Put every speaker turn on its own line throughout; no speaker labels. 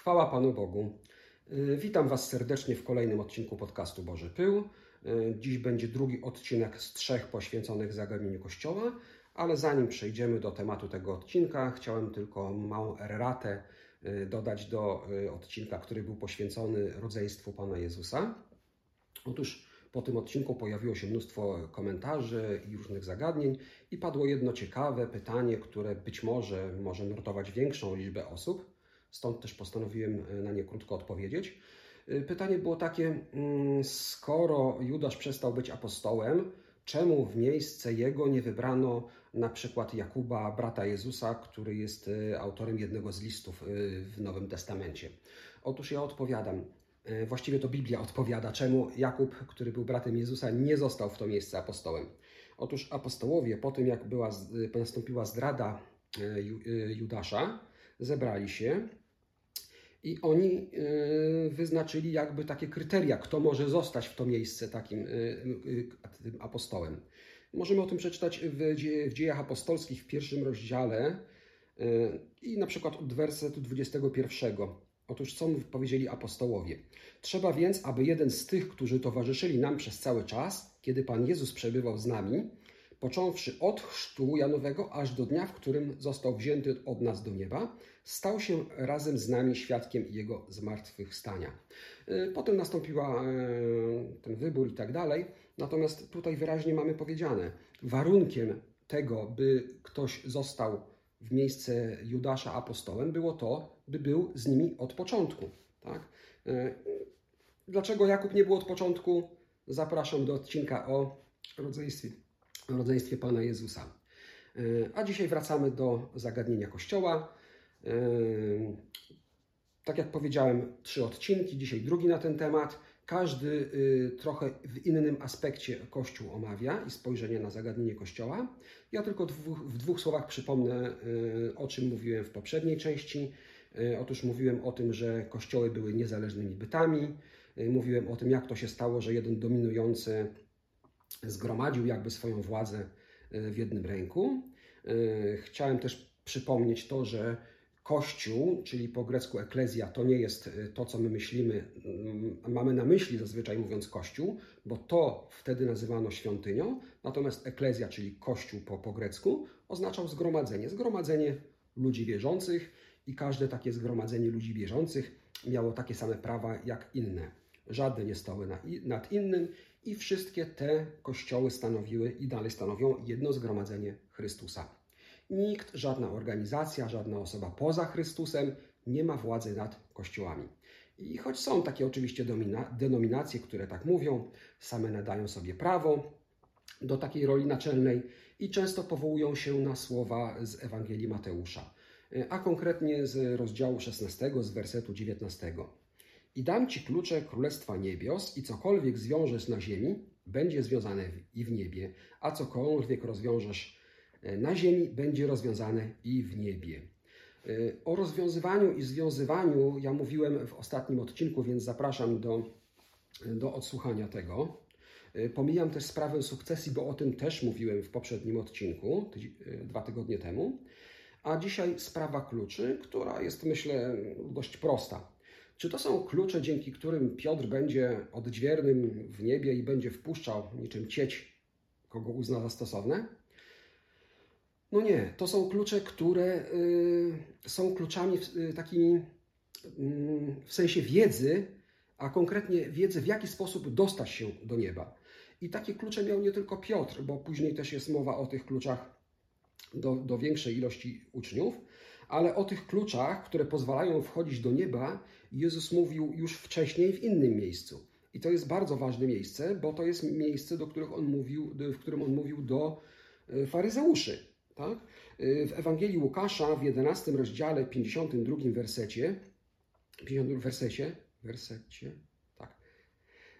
Chwała Panu Bogu. Y, Witam Was serdecznie w kolejnym odcinku podcastu Boży Pył. Y, Dziś będzie drugi odcinek z trzech poświęconych zagadnieniu Kościoła, ale zanim przejdziemy do tematu tego odcinka, chciałem tylko małą erratę y, dodać do odcinka, który był poświęcony rodzeństwu Pana Jezusa. Otóż po tym odcinku pojawiło się mnóstwo komentarzy i różnych zagadnień i padło jedno ciekawe pytanie, które być może może nurtować większą liczbę osób. Stąd też postanowiłem e, na nie krótko odpowiedzieć. E, pytanie było takie: mm, skoro Judasz przestał być apostołem, czemu w miejsce jego nie wybrano na przykład Jakuba, brata Jezusa, który jest e, autorem jednego z listów w Nowym Testamencie? Otóż ja odpowiadam. Właściwie to Biblia odpowiada, czemu Jakub, który był bratem Jezusa, nie został w to miejsce apostołem. Otóż apostołowie, po tym jak była, nastąpiła zdrada Judasza, zebrali się i oni y, wyznaczyli jakby takie kryteria, kto może zostać w to miejsce takim y, y, apostołem. Możemy o tym przeczytać w, dziejach apostolskich w pierwszym rozdziale i na przykład od wersetu 21. Otóż co powiedzieli apostołowie? Trzeba więc, aby jeden z tych, którzy towarzyszyli nam przez cały czas, kiedy Pan Jezus przebywał z nami, począwszy od chrztu Janowego aż do dnia, w którym został wzięty od nas do nieba, stał się razem z nami świadkiem Jego zmartwychwstania. Y, potem nastąpiła y, ten wybór i tak dalej, natomiast tutaj wyraźnie mamy powiedziane, warunkiem tego, by ktoś został w miejsce Judasza apostołem, było to, by był z nimi od początku. Tak? Y, dlaczego Jakub nie był od początku? Zapraszam do odcinka o rodzeństwie rodzeństwie Pana Jezusa. E, a dzisiaj wracamy do zagadnienia Kościoła. E, tak jak powiedziałem, trzy odcinki, dzisiaj drugi na ten temat. Każdy y, trochę w innym aspekcie Kościół omawia i spojrzenie na zagadnienie Kościoła. Ja tylko w dwóch słowach przypomnę, y, o czym mówiłem w poprzedniej części. Y, otóż mówiłem o tym, że kościoły były niezależnymi bytami. Mówiłem o tym, jak to się stało, że jeden dominujący zgromadził jakby swoją władzę e, w jednym ręku. E, chciałem też przypomnieć to, że Kościół, czyli po grecku eklezja, to nie jest e, to, co my myślimy, mm, mamy na myśli zazwyczaj mówiąc Kościół, bo to wtedy nazywano świątynią, natomiast eklezja, czyli Kościół po, po grecku, oznaczał zgromadzenie. Zgromadzenie ludzi wierzących i każde takie zgromadzenie ludzi wierzących miało takie same prawa jak inne. Żadne nie stały nad innym i wszystkie te kościoły stanowiły i dalej stanowią jedno zgromadzenie Chrystusa. Nikt, żadna organizacja, żadna osoba poza Chrystusem nie ma władzy nad kościołami. I choć są takie oczywiście denominacje, które tak mówią, same nadają sobie prawo do takiej roli naczelnej i często powołują się na słowa z Ewangelii Mateusza, a konkretnie z rozdziału 16, z wersetu 19. I dam Ci klucze Królestwa Niebios i cokolwiek zwiążesz na ziemi, będzie związane i w niebie, a cokolwiek rozwiążesz e, na ziemi, będzie rozwiązane i w niebie. E, o rozwiązywaniu i związywaniu ja mówiłem w ostatnim odcinku, więc zapraszam do, do odsłuchania tego. E, pomijam też sprawę sukcesji, bo o tym też mówiłem w poprzednim odcinku, dwa tygodnie temu. A dzisiaj sprawa kluczy, która jest myślę dość prosta. Czy to są klucze, dzięki którym Piotr będzie odźwiernym w niebie i będzie wpuszczał niczym cieć, kogo uzna za stosowne? No nie, to są klucze, które y, są kluczami y, takimi y, w sensie wiedzy, a konkretnie wiedzy, w jaki sposób dostać się do nieba. I takie klucze miał nie tylko Piotr, bo później też jest mowa o tych kluczach do, do większej ilości uczniów, ale o tych kluczach, które pozwalają wchodzić do nieba, Jezus mówił już wcześniej w innym miejscu. I to jest bardzo ważne miejsce, bo to jest miejsce, do których on mówił, w którym on mówił do e, faryzeuszy. Tak? E, w Ewangelii Łukasza w 11 rozdziale, 52 wersecie, 50 wersecie, wersecie, tak.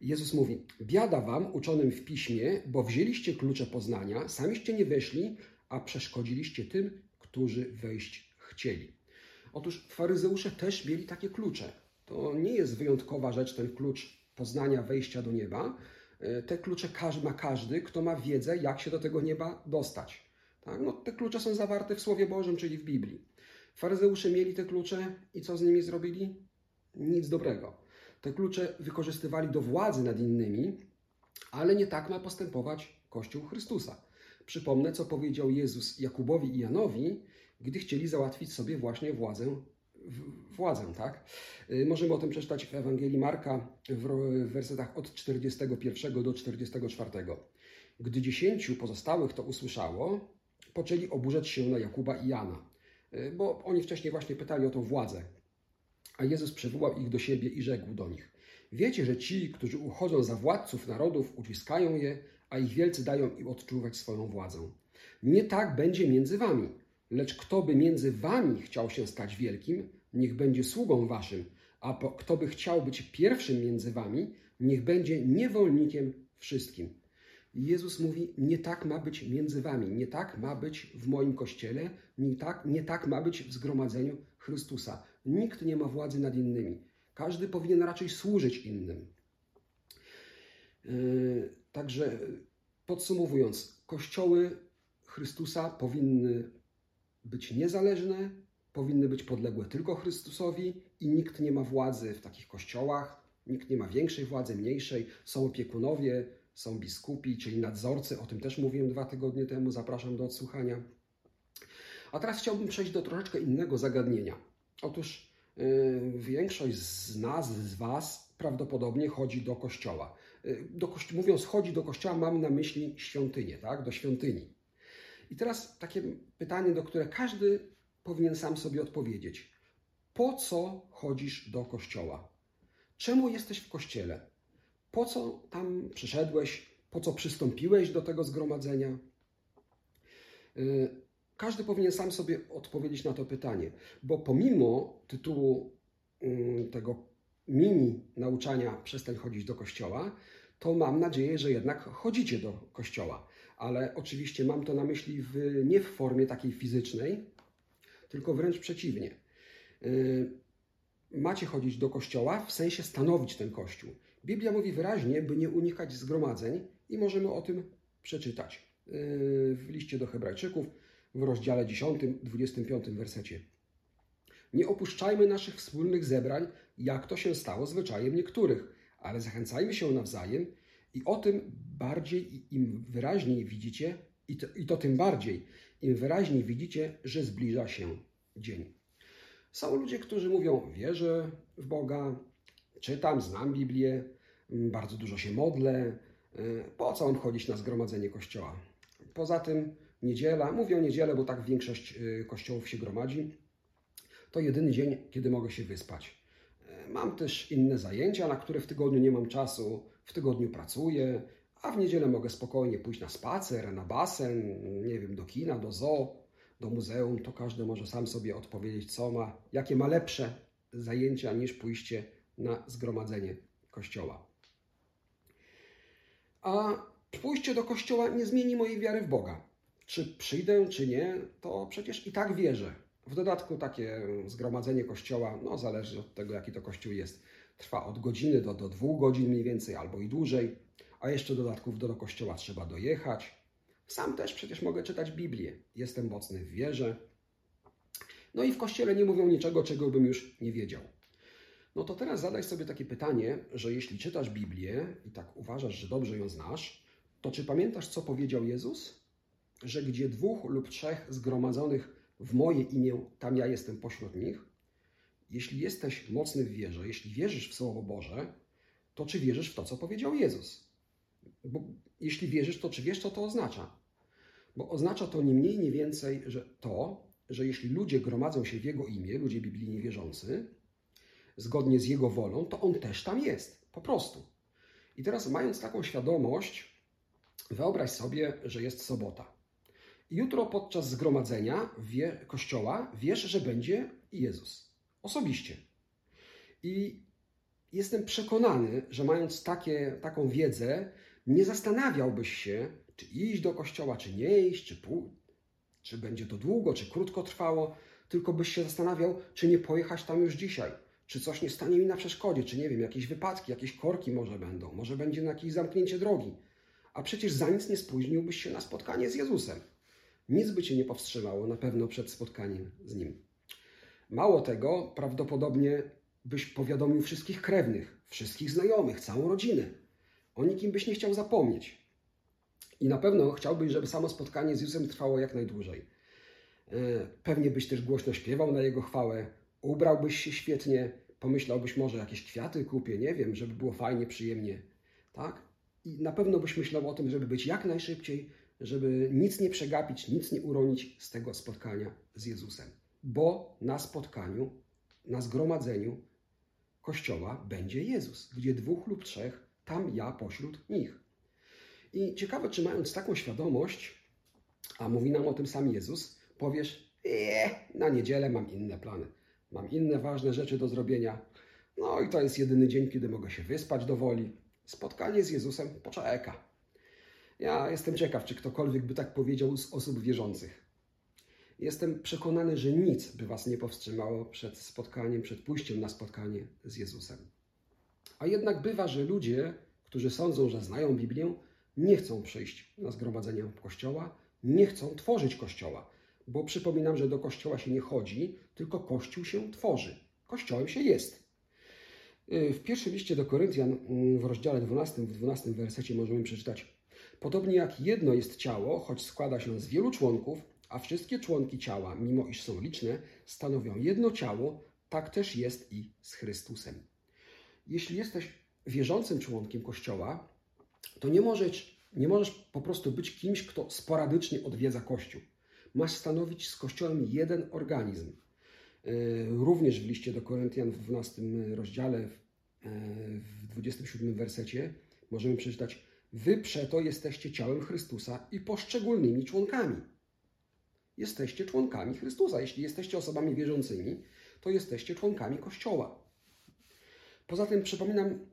Jezus mówi: Biada wam, uczonym w piśmie, bo wzięliście klucze poznania, samiście nie weszli, a przeszkodziliście tym, którzy wejść chcieli. Otóż faryzeusze też mieli takie klucze. To nie jest wyjątkowa rzecz, ten klucz poznania wejścia do nieba. E, te klucze ma każdy, kto ma wiedzę, jak się do tego nieba dostać. Tak? No, te klucze są zawarte w Słowie Bożym, czyli w Biblii. Faryzeusze mieli te klucze i co z nimi zrobili? Nic dobrego. Te klucze wykorzystywali do władzy nad innymi, ale nie tak ma postępować Kościół Chrystusa. Przypomnę, co powiedział Jezus Jakubowi i Janowi, gdy chcieli załatwić sobie właśnie władzę, władzę tak? Y, możemy o tym przeczytać w Ewangelii Marka w wersetach od 41 do 44. Gdy dziesięciu pozostałych to usłyszało, poczęli oburzać się na Jakuba i Jana, y, bo oni wcześniej właśnie pytali o tą władzę. A Jezus przywołał ich do siebie i rzekł do nich: Wiecie, że ci, którzy uchodzą za władców narodów, uciskają je, a ich wielcy dają im odczuwać swoją władzę. Nie tak będzie między wami, lecz kto by między wami chciał się stać wielkim, niech będzie sługą waszym, a kto by chciał być pierwszym między wami, niech będzie niewolnikiem wszystkim. Jezus mówi: Nie tak ma być między wami, nie tak ma być w moim kościele, nie tak, nie tak ma być w zgromadzeniu Chrystusa. Nikt nie ma władzy nad innymi. Każdy powinien raczej służyć innym. Yy, także podsumowując, kościoły Chrystusa powinny być niezależne, powinny być podległe tylko Chrystusowi i nikt nie ma władzy w takich kościołach, nikt nie ma większej władzy, mniejszej. Są opiekunowie, są biskupi, czyli nadzorcy, o tym też mówiłem dwa tygodnie temu, zapraszam do odsłuchania. A teraz chciałbym przejść do troszeczkę innego zagadnienia. Otóż yy, większość z nas, z Was prawdopodobnie chodzi do kościoła. Yy, do kości mówiąc chodzi do kościoła, mam na myśli świątynię, tak? do świątyni. I teraz takie pytanie, do które każdy powinien sam sobie odpowiedzieć. Po co chodzisz do kościoła? Czemu jesteś w kościele? Po co tam przyszedłeś? Po co przystąpiłeś do tego zgromadzenia? Y, każdy powinien sam sobie odpowiedzieć na to pytanie, bo pomimo tytułu y, tego mini nauczania przestań chodzić do kościoła, to mam nadzieję, że jednak chodzicie do kościoła. Ale oczywiście mam to na myśli w, nie w formie takiej fizycznej, tylko wręcz przeciwnie. Y, macie chodzić do kościoła w sensie stanowić ten kościół. Biblia mówi wyraźnie, by nie unikać zgromadzeń i możemy o tym przeczytać y, w liście do Hebrajczyków w rozdziale 10, 25 wersecie. Nie opuszczajmy naszych wspólnych zebrań, jak to się stało zwyczajem niektórych, ale zachęcajmy się nawzajem i o tym bardziej im wyraźniej widzicie, i to, i to tym bardziej, im wyraźniej widzicie, że zbliża się dzień. Są ludzie, którzy mówią: Wierzę w Boga, czytam, znam Biblię, bardzo dużo się modlę. Po co on chodzić na zgromadzenie kościoła? Poza tym niedziela, mówię niedzielę, bo tak większość y, kościołów się gromadzi, to jedyny dzień, kiedy mogę się wyspać. Mam też inne zajęcia, na które w tygodniu nie mam czasu. W tygodniu pracuję, a w niedzielę mogę spokojnie pójść na spacer, na basen, nie wiem, do kina, do zoo, do muzeum. To każdy może sam sobie odpowiedzieć, co ma, jakie ma lepsze zajęcia niż pójście na zgromadzenie kościoła. A pójście do kościoła nie zmieni mojej wiary w Boga. Czy przyjdę, czy nie, to przecież i tak wierzę. W dodatku takie zgromadzenie kościoła, no zależy od tego, jaki to kościół jest, trwa od godziny do, do dwóch godzin mniej więcej, albo i dłużej, a jeszcze dodatków do, kościoła trzeba dojechać. Sam też przecież mogę czytać Biblię. Jestem mocny w wierze. No i w kościele nie mówią niczego, czego bym już nie wiedział. No to teraz zadaj sobie takie pytanie, że jeśli czytasz Biblię i tak uważasz, że dobrze ją znasz, to czy pamiętasz, co powiedział Jezus? Że gdzie dwóch lub trzech zgromadzonych w moje imię, tam ja jestem pośród nich. Jeśli jesteś mocny w wierze, jeśli wierzysz w Słowo Boże, to czy wierzysz w to, co powiedział Jezus? Bo jeśli wierzysz, to czy wiesz, co to oznacza? Bo oznacza to nie mniej, nie więcej, że to, że jeśli ludzie gromadzą się w Jego imię, ludzie biblijnie wierzący, zgodnie z Jego wolą, to On też tam jest. Po prostu. I teraz, mając taką świadomość, wyobraź sobie, że jest sobota. Jutro podczas zgromadzenia wie, kościoła wiesz, że będzie Jezus. Osobiście. I jestem przekonany, że mając takie, taką wiedzę, nie zastanawiałbyś się, czy iść do kościoła, czy nie iść, czy, pół, czy będzie to długo, czy krótko trwało, tylko byś się zastanawiał, czy nie pojechać tam już dzisiaj, czy coś nie stanie mi na przeszkodzie, czy nie wiem, jakieś wypadki, jakieś korki może będą, może będzie jakieś zamknięcie drogi. A przecież za nic nie spóźniłbyś się na spotkanie z Jezusem. Nic by cię nie powstrzymało na pewno przed spotkaniem z Nim. Mało tego, prawdopodobnie byś powiadomił wszystkich krewnych, wszystkich znajomych, całą rodzinę. O nikim byś nie chciał zapomnieć. I na pewno chciałbyś, żeby samo spotkanie z Jezusem trwało jak najdłużej. E, pewnie byś też głośno śpiewał na Jego chwałę, ubrałbyś się świetnie, pomyślałbyś może jakieś kwiaty kupię, nie wiem, żeby było fajnie, przyjemnie, tak? I na pewno byś myślał o tym, żeby być jak najszybciej, żeby nic nie przegapić, nic nie uronić z tego spotkania z Jezusem. Bo na spotkaniu, na zgromadzeniu Kościoła będzie Jezus. Gdzie dwóch lub trzech, tam ja pośród nich. I ciekawe, czy mając taką świadomość, a mówi nam o tym sam Jezus, powiesz, eee, na niedzielę mam inne plany, mam inne ważne rzeczy do zrobienia. No i to jest jedyny dzień, kiedy mogę się wyspać do woli. Spotkanie z Jezusem poczeka. Ja jestem ciekaw, czy ktokolwiek by tak powiedział z osób wierzących. Jestem przekonany, że nic by Was nie powstrzymało przed spotkaniem, przed pójściem na spotkanie z Jezusem. A jednak bywa, że ludzie, którzy sądzą, że znają Biblię, nie chcą przyjść na zgromadzenia kościoła, nie chcą tworzyć kościoła, bo przypominam, że do kościoła się nie chodzi, tylko kościół się tworzy. Kościołem się jest. Y, w pierwszym liście do Koryntian mm, w rozdziale 12, w 12 wersecie możemy przeczytać Podobnie jak jedno jest ciało, choć składa się z wielu członków, a wszystkie członki ciała, mimo iż są liczne, stanowią jedno ciało, tak też jest i z Chrystusem. Jeśli jesteś wierzącym członkiem Kościoła, to nie możesz, nie możesz po prostu być kimś, kto sporadycznie odwiedza Kościół. Masz stanowić z Kościołem jeden organizm. E, również w liście do Koryntian w 12 rozdziale, e, w 27 wersecie możemy przeczytać Wy przeto jesteście ciałem Chrystusa i poszczególnymi członkami. Jesteście członkami Chrystusa. Jeśli jesteście osobami wierzącymi, to jesteście członkami Kościoła. Poza tym przypominam,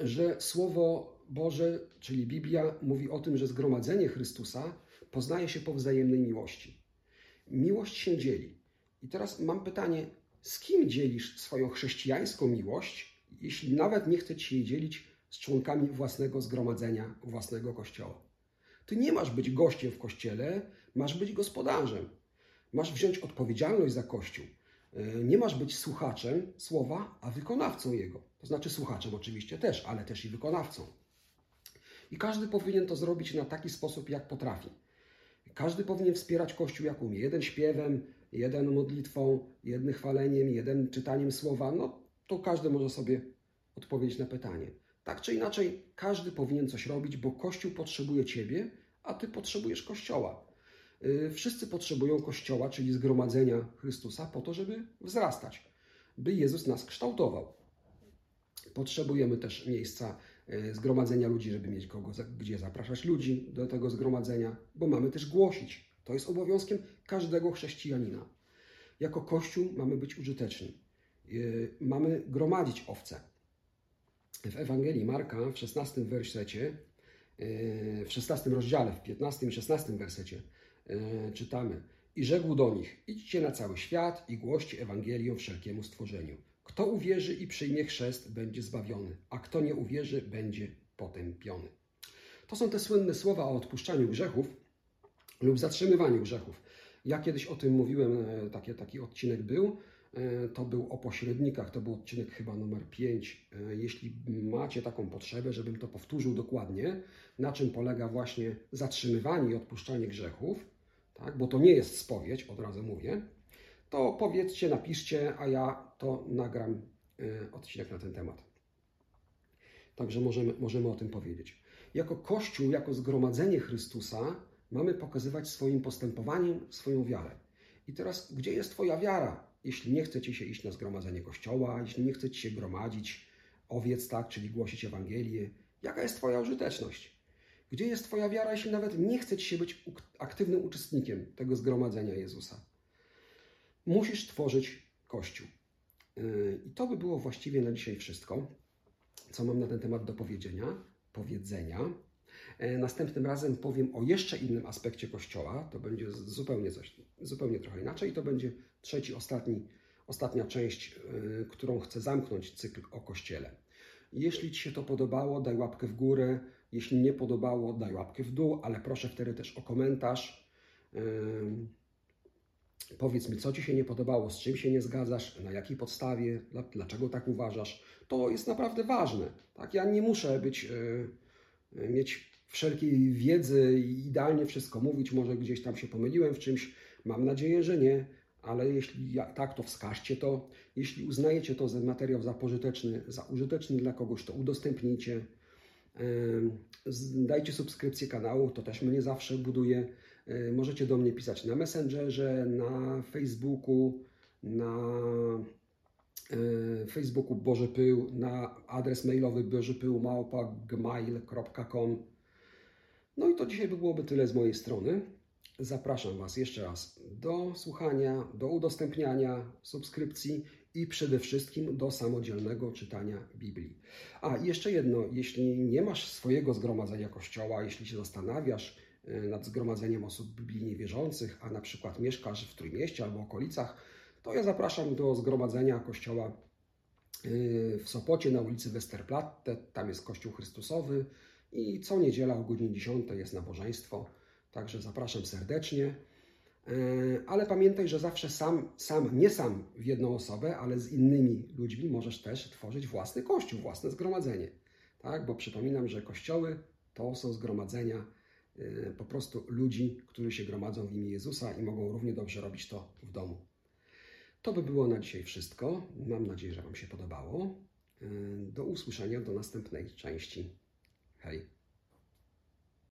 że Słowo Boże, czyli Biblia, mówi o tym, że zgromadzenie Chrystusa poznaje się po wzajemnej miłości. Miłość się dzieli. I teraz mam pytanie, z kim dzielisz swoją chrześcijańską miłość, jeśli nawet nie chce ci jej dzielić z członkami własnego zgromadzenia, własnego kościoła? Ty nie masz być gościem w kościele, masz być gospodarzem. Masz wziąć odpowiedzialność za kościół. E, nie masz być słuchaczem słowa, a wykonawcą jego. To znaczy słuchaczem oczywiście też, ale też i wykonawcą. I każdy powinien to zrobić na taki sposób, jak potrafi. Każdy powinien wspierać Kościół, jak umie. Jeden śpiewem, jeden modlitwą, jeden chwaleniem, jeden czytaniem słowa. No to każdy może sobie odpowiedzieć na pytanie. Tak czy inaczej, każdy powinien coś robić, bo Kościół potrzebuje Ciebie, a Ty potrzebujesz Kościoła. Y, wszyscy potrzebują Kościoła, czyli zgromadzenia Chrystusa, po to, żeby wzrastać, by Jezus nas kształtował. Potrzebujemy też miejsca y, zgromadzenia ludzi, żeby mieć kogo, gdzie zapraszać ludzi do tego zgromadzenia, bo mamy też głosić. To jest obowiązkiem każdego chrześcijanina. Jako Kościół mamy być użyteczni. Y, mamy gromadzić owce. W Ewangelii Marka w 16 wersecie, w 16 rozdziale, w 15 i 16 wersecie czytamy. I rzekł do nich: Idźcie na cały świat i głoście Ewangelię wszelkiemu stworzeniu. Kto uwierzy i przyjmie chrzest, będzie zbawiony, a kto nie uwierzy, będzie potępiony. To są te słynne słowa o odpuszczaniu grzechów lub zatrzymywaniu grzechów. Ja kiedyś o tym mówiłem, e, taki, taki odcinek był. E, to był o pośrednikach, to był odcinek chyba numer 5. Jeśli macie taką potrzebę, żebym to powtórzył dokładnie, na czym polega właśnie zatrzymywanie i odpuszczanie grzechów, tak, bo to nie jest spowiedź, od razu mówię, to powiedzcie, napiszcie, a ja to nagram y, odcinek na ten temat. Także możemy, możemy o tym powiedzieć. Jako Kościół, jako zgromadzenie Chrystusa mamy pokazywać swoim postępowaniem swoją wiarę. I teraz, gdzie jest Twoja wiara? Jeśli nie chcecie się iść na zgromadzenie Kościoła, jeśli nie chcecie się gromadzić owiec, tak, czyli głosić Ewangelię, jaka jest Twoja użyteczność? Gdzie jest Twoja wiara, jeśli nawet nie chce Ci się być aktywnym uczestnikiem tego zgromadzenia Jezusa? Musisz tworzyć Kościół. Yy, I to by było właściwie na dzisiaj wszystko, co mam na ten temat do powiedzenia. powiedzenia. Yy, następnym razem powiem o jeszcze innym aspekcie Kościoła. To będzie zupełnie coś, zupełnie trochę inaczej. I to będzie trzeci, ostatni, ostatnia część, yy, którą chcę zamknąć cykl o Kościele. Jeśli Ci się to podobało, daj łapkę w górę. Jeśli nie podobało, daj łapkę w dół, ale proszę wtedy też o komentarz. Powiedz mi, co Ci się nie podobało, z czym się nie zgadzasz, na jakiej podstawie, dla- dlaczego tak uważasz. To jest naprawdę ważne. Tak? Ja nie muszę być, e, mieć wszelkiej wiedzy i idealnie wszystko mówić. Może gdzieś tam się pomyliłem w czymś. Mam nadzieję, że nie, ale jeśli tak, to wskażcie to. Jeśli uznajecie to za materiał za pożyteczny, za użyteczny dla kogoś, to udostępnijcie. Dajcie subskrypcję kanału, to też mnie zawsze buduje. Możecie do mnie pisać na Messengerze, na Facebooku, na Facebooku Boży Pył, na adres mailowy bożypył.gmail.com No i to dzisiaj by byłoby tyle z mojej strony. Zapraszam Was jeszcze raz do słuchania, do udostępniania, subskrypcji i przede wszystkim do samodzielnego czytania Biblii. A jeszcze jedno, jeśli nie masz swojego zgromadzenia kościoła, jeśli się zastanawiasz e, nad zgromadzeniem osób biblijnie wierzących, a na przykład mieszkasz w Trójmieście albo okolicach, to ja zapraszam do zgromadzenia kościoła e, w Sopocie na ulicy Westerplatte. Tam jest Kościół Chrystusowy i co niedziela o godzinie 10 jest nabożeństwo. Także zapraszam serdecznie. E, Ale pamiętaj, że zawsze sam, sam, nie sam w jedną osobę, ale z innymi ludźmi możesz też tworzyć własny kościół, własne zgromadzenie. Tak? Bo przypominam, że kościoły to są zgromadzenia e, po prostu ludzi, którzy się gromadzą w imię Jezusa i mogą równie dobrze robić to w domu. To by było na dzisiaj wszystko. Mam nadzieję, że Wam się podobało. E, Do usłyszenia do następnej części. Hej.